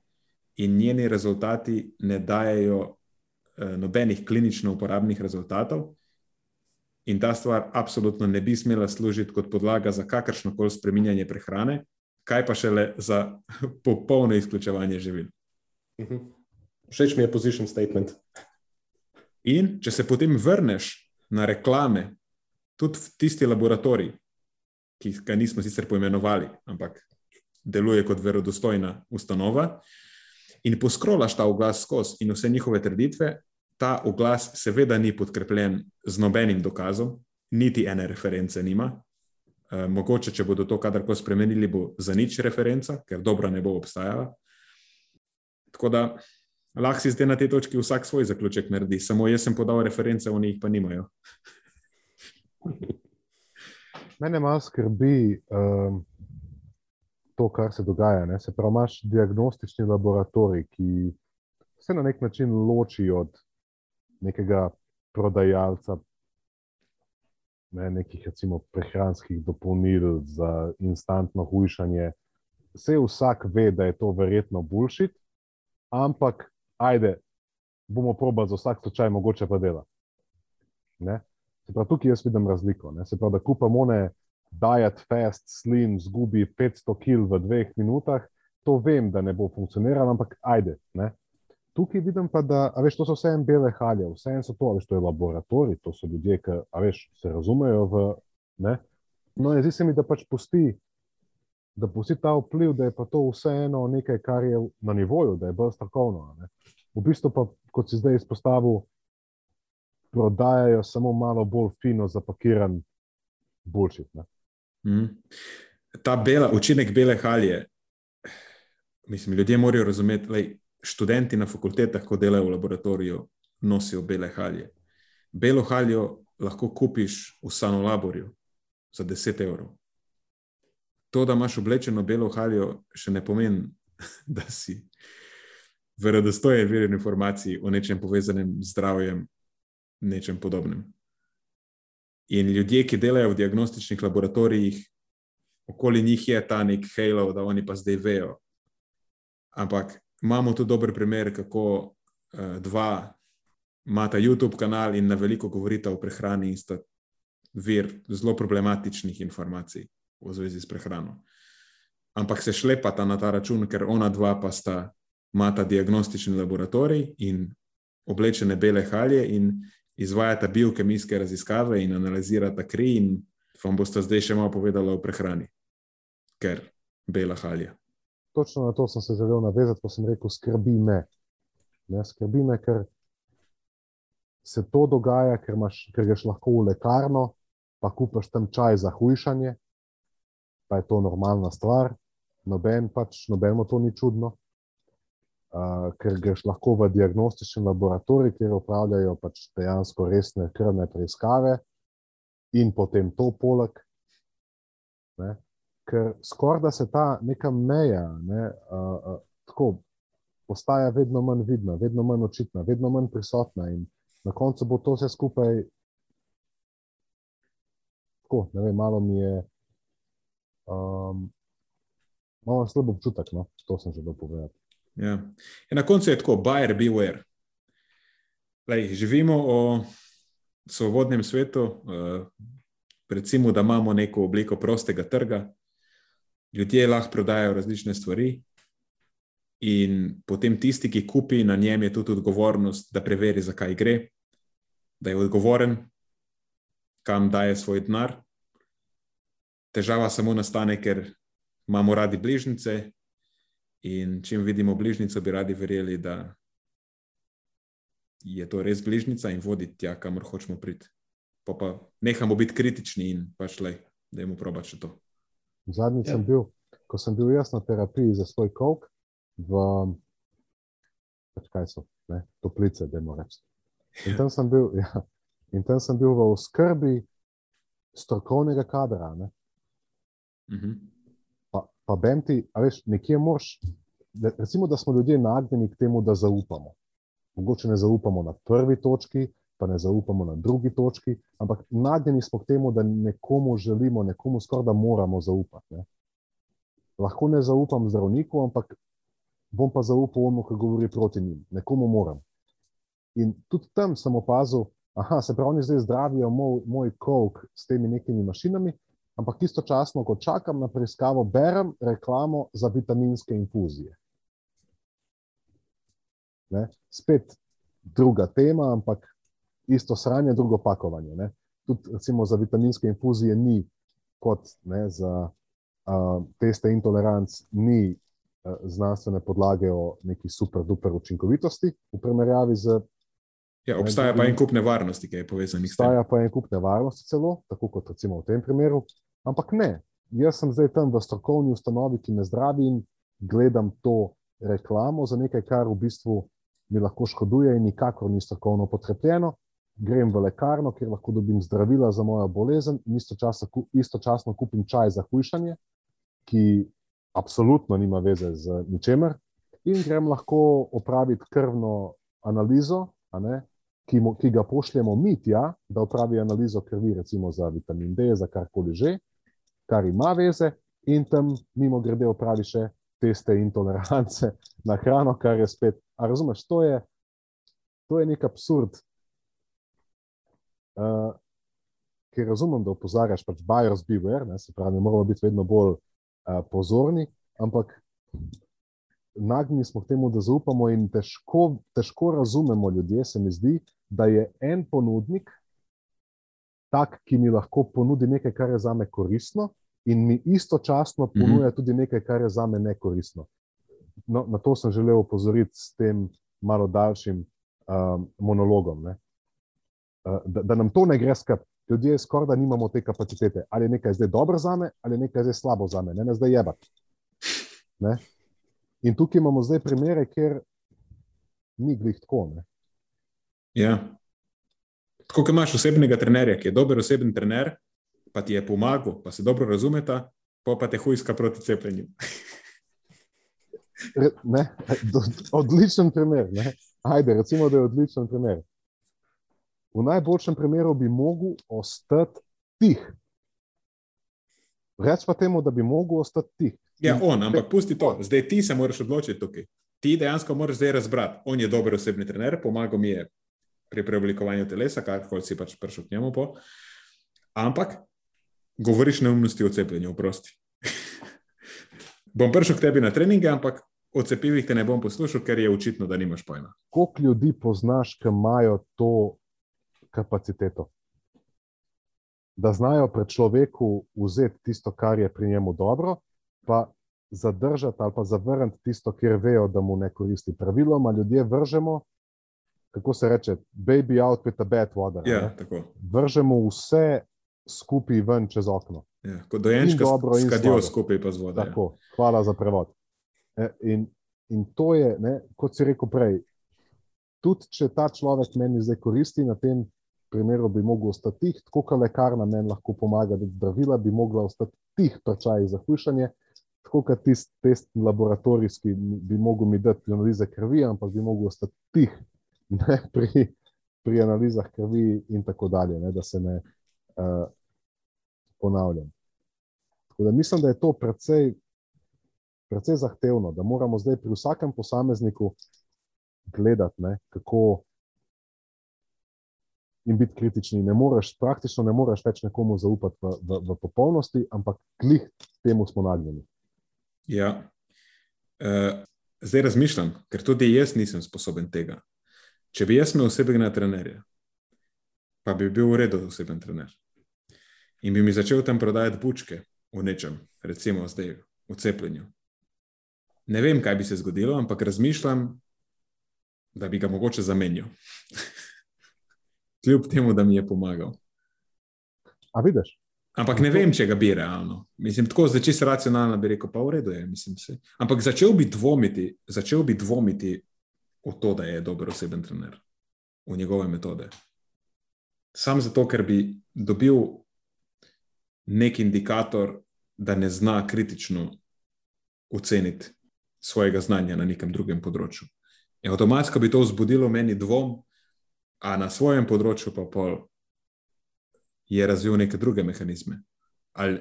in njeni rezultati ne dajo Eh, nobenih klinično uporabnih rezultatov. In ta stvar apsolutno ne bi smela služiti kot podlaga za kakršno koli spreminjanje prehrane, kaj pa šele za popolno izključevanje živil. Mhm. Všeč mi je position statement. In če se potem vrneš na reklame, tudi v tisti laboratorij, ki ga nismo sicer poimenovali, ampak deluje kot verodostojna ustanova, in poskrolaš ta oglas skozi in vse njihove trditve, ta oglas seveda ni podkrepljen z nobenim dokazom, niti ene reference nima. E, mogoče, če bodo to kadarkoli spremenili, bo za nič referenca, ker dobra ne bo obstajala. Tako da lahko si zdaj na tej točki vsak svoj zaključek naredi, samo jaz sem podal reference, oni jih pa nimajo. Mene malo skrbi um, to, kar se dogaja. Ne? Se pravi, imaš diagnostični laboratorij, ki se na nek način loči od nekega prodajalca ne, nekih recimo, prehranskih dopolnil za instantno hujšanje. Vse vsak ve, da je to verjetno bullshit, ampak ajde, bomo probali za vsak slučaj, mogoče pa dela. Ne? Se pravi, tukaj jaz vidim razliko. Ne? Se pravi, da kupamo one diet fast, slim, zgubi 500 kg v dveh minutah, to vem, da ne bo funkcioniralo, ampak ajde. Ne? Tukaj vidim pa, da veš, to so vse en bele halje, vse en so to, veš, to je laboratorij, to so ljudje, ki veš, se razumejo. V, ne? no, zdi se mi, da pač pusti, da pusti ta vpliv, da je pa to vseeno nekaj, kar je na nivoju, da je bolj strokovno. Ne? V bistvu pa, kot si zdaj izpostavil, prodajajo samo malo bolj fino zapakiran boljši. Mm. Ta bela, učinek bele halje, mislim, ljudje morajo razumeti, da študenti na fakultetah, ko delajo v laboratoriju, nosijo bele halje. Belo haljo lahko kupiš v Sanolaborju za 10 evrov. To, da imaš oblečeno belo haljo, še ne pomeni, da si verodostojen vir informacij o nečem povezanem z zdravjem, nečem podobnem. In ljudje, ki delajo v diagnostičnih laboratorijih, okoli njih je ta nek halo, da oni pa zdaj vejo. Ampak imamo tu dober primer, kako uh, dva imata YouTube kanal in na veliko govorita o prehrani in sta vir zelo problematičnih informacij v zvezi s prehrano. Ampak se šlepata na ta račun, ker ona dva pa sta imata diagnostični laboratorij in oblečene bele halje in izvajata biokemijske raziskave in analizirata kri, in vam boste zdaj še malo povedali o prehrani, ker bela halja. Točno na to sem se želel navezati, ko sem rekel: skrbi me. Ne, skrbi me, ker se to dogaja, ker, imaš, ker greš lahko v lekarno, pa kupaš tam čaj za hujšanje, pa je to normalna stvar, noben pač, nobeno to ni čudno uh, ker greš lahko v diagnostični laboratorij, kjer upravljajo pač dejansko resne krvne preiskave, in potem to poleg. Ne? Ker skoraj da se ta neka meja ne, uh, uh, tako postaja vedno manj vidna, vedno manj očitna, vedno manj prisotna, in na koncu bo to vse skupaj. Tako, ne vem, malo mi je. Um, malo slab občutek, no? to sem želel povedati. Ja. In na koncu je tako, buyer beware. Lej, živimo v svobodnem svetu, uh, recimo, da imamo neko obliko prostega trga, ljudje lahko prodajajo različne stvari, in potem tisti, ki kupi, na njem je tudi odgovornost, da preveri, zakaj gre, da je odgovoren, kam daje svoj denar. Težava samo nastane, ker imamo radi bližnjice, In če vidimo bližnjico, bi radi verjeli, da je to res bližnjica in vodi tja, kamor hočemo priti. Pa, pa nehamo biti kritični in pač le, da jim proba še to. Zadnjič ja. sem bil, ko sem bil jaz na terapiji za svoj kok, v pač kaj so, ne, toplice, da moram reči. In tam sem bil, ja, in tam sem bil v skrbi strokovnega kadra. Mhm pa benti, a veš, nekje moš. Recimo, da smo ljudje nagnjeni k temu, da zaupamo. Mogoče ne zaupamo na prvi točki, pa ne zaupamo na drugi točki, ampak nagnjeni smo k temu, da nekomu želimo, nekomu skoraj da moramo zaupati. Ne? Lahko ne zaupam zdravniku, ampak bom pa zaupal onomu, ki govori proti njim. Nekomu moram. In tudi tam sem opazil, da se pravi, oni zdaj zdravijo moj, moj kok s temi nekimi mašinami, ampak istočasno, ko čakam na preiskavo, berem reklamo za vitaminske infuzije. Ne? Spet druga tema, ampak isto sranje, drugo pakovanje. Ne? Tudi recimo, za vitaminske infuzije ni kot ne, za uh, teste intoleranc, ni uh, znanstvene podlage o neki super, duper učinkovitosti v primerjavi z Ja, obstaja pa en kup nevarnosti, ki je povezan s tem. Obstaja pa en kup nevarnosti, celo, tako kot recimo v tem primeru. Ampak ne, jaz sem zdaj tam v strokovni ustanovi, ki me zdravi in gledam to reklamo za nekaj, kar v bistvu mi lahko škoduje in nikakor ni strokovno potrebljeno. Grem v lekarno, kjer lahko dobim zdravila za mojo bolezen in istočasno, istočasno kupim čaj za hujšanje, ki absolutno nima veze z ničemer, in grem lahko opraviti krvno analizo, ki, mu, ki ga pošljemo mi tja, da opravi analizo krvi, recimo za vitamin D, za karkoli že, kar ima veze, in tam mimo grede opravi še teste intolerance na hrano, kar je spet. A razumeš, to je, to je nek absurd. Uh, ker razumem, da opozarjaš, pač buyers beware, ne, se pravi, moramo biti vedno bolj uh, pozorni, ampak nagnjeni smo k temu, da zaupamo in težko, težko razumemo ljudje, se mi zdi, da je en ponudnik tak, ki mi lahko ponudi nekaj, kar je za me koristno, in mi istočasno mhm. ponuja tudi nekaj, kar je za me nekoristno. No, na to sem želel opozoriti s tem malo daljšim um, monologom. Ne? Uh, da, da nam to ne gre skrb. Ljudje skoraj da nimamo te kapacitete. Ali je nekaj zdaj dobro za me, ali je nekaj zdaj slabo za me, ne, ne zdaj jeba. Ne? In tukaj imamo zdaj primere, kjer ni glih tako. Ne? Ja. Tako, kot imaš osebnega trenerja, ki je dober osebni trener, pa ti je pomagal, pa se dobro razumeta, pa pa te hujska proti cepljenju. ne, odličen primer. Ne. Ajde, recimo, da je odličen primer. V najboljšem primeru bi mogel ostati tih. Reč pa temu, da bi mogel ostati tih. Ja, on, ampak pusti to. Zdaj ti se moraš odločiti tukaj. Ti dejansko moraš zdaj razbrati. On je dober osebni trener, pomagal mi je pri preoblikovanju telesa, karkoli si pač prišel k njemu. Po. Ampak govoriš neumnosti o cepljenju, prosti. bom prišel k tebi na treninge, ampak o cepivih te ne bom poslušal, ker je očitno, da nimaš pojma. Koliko ljudi poznaš, ki imajo to kapaciteto? Da znajo pred človeku vzeti tisto, kar je pri njemu dobro, pa zadržati ali pa zavrniti tisto, kjer vejo, da mu ne koristi. Praviloma ljudje vržemo, kako se reče, baby out with a bad water. Ja, vržemo vse skupaj ven čez okno. Ja, kot dojenček, ki skadijo skupaj pa z vodo. Ja. Hvala za prevod. E, in, in to je, ne, kot si rekel prej, tudi če ta človek meni zdaj koristi, na tem primeru bi lahko ostal tih, tako kot lekarna meni lahko pomaga, da zdravila bi mogla ostati tih prečaj za hujšanje. Tako kot tisti test laboratorijski bi mogel mi dati analize krvi, ampak bi mogel ostati tih ne, pri, pri analizah krvi, in tako dalje, ne, da se ne, uh, ponavljam. Da mislim, da je to precej, precej zahtevno, da moramo zdaj pri vsakem posamezniku gledati, ne, kako in biti kritični. Ne moreš, praktično ne moreš več nekomu zaupati v, v, v popolnosti, ampak klih temu smo nagnjeni. Ja. Uh, zdaj razmišljam, ker tudi jaz nisem sposoben tega. Če bi jaz imel osebnega trenerja, pa bi bil v redu oseben trener in bi mi začel tam prodajati bučke v nečem, recimo zdaj v cepljenju. Ne vem, kaj bi se zgodilo, ampak razmišljam, da bi ga mogoče zamenjal. Kljub temu, da mi je pomagal. A vidiš? Ampak ne vem, če ga bi realno. Mislim, tako zdaj čisto racionalno bi rekel, pa v redu je. Mislim, ampak začel bi dvomiti, začel bi dvomiti v to, da je dober oseben trener, v njegove metode. Sam zato, ker bi dobil nek indikator, da ne zna kritično oceniti svojega znanja na nekem drugem področju. In avtomatsko bi to vzbudilo meni dvom, a na svojem področju pa pol je razvil neke druge mehanizme. Ali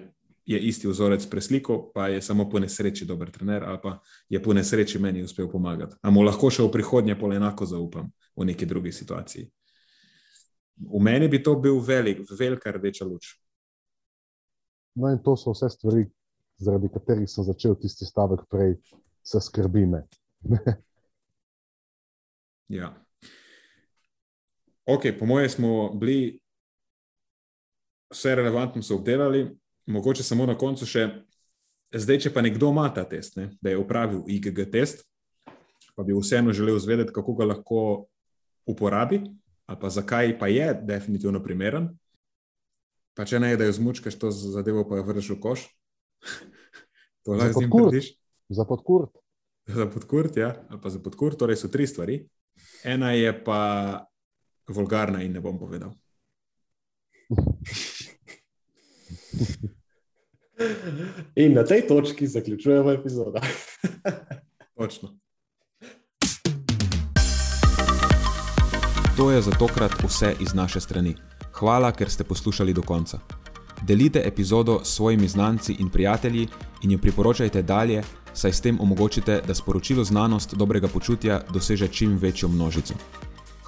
je isti vzorec preslikal, pa je samo po nesreči dober trener, ali pa je po nesreči meni uspel pomagati. Ampak mu lahko še v prihodnje pol enako zaupam v neki drugi situaciji. V meni bi to bil velik, velika rdeča luč. No, in to so vse stvari, zaradi katerih sem začel tisti stavek prej, se skrbi me. ja. Ok, po mojem, smo bili vse relevantno obdelali, mogoče samo na koncu še. Zdaj, če pa nekdo ima ta test, ne, da je upravil IGG test, pa bi vseeno želel izvedeti, kako ga lahko uporabi, ali pa zakaj pa je definitivno primeren, Pa če ne, da jo zmučkaš to zadevo, pa jo vrneš v koš. to lahko z njim narediš. Za podkurt. Za podkurt, ja, ali pa za podkurt. Torej so tri stvari. Ena je pa vulgarna in ne bom povedal. In na tej točki zaključujemo epizodo. Točno. To je za tokrat vse iz naše strani. Hvala, ker ste poslušali do konca. Delite epizodo s svojimi znanci in prijatelji in jo priporočajte dalje, saj s tem omogočite, da sporočilo znanost dobrega počutja doseže čim večjo množico.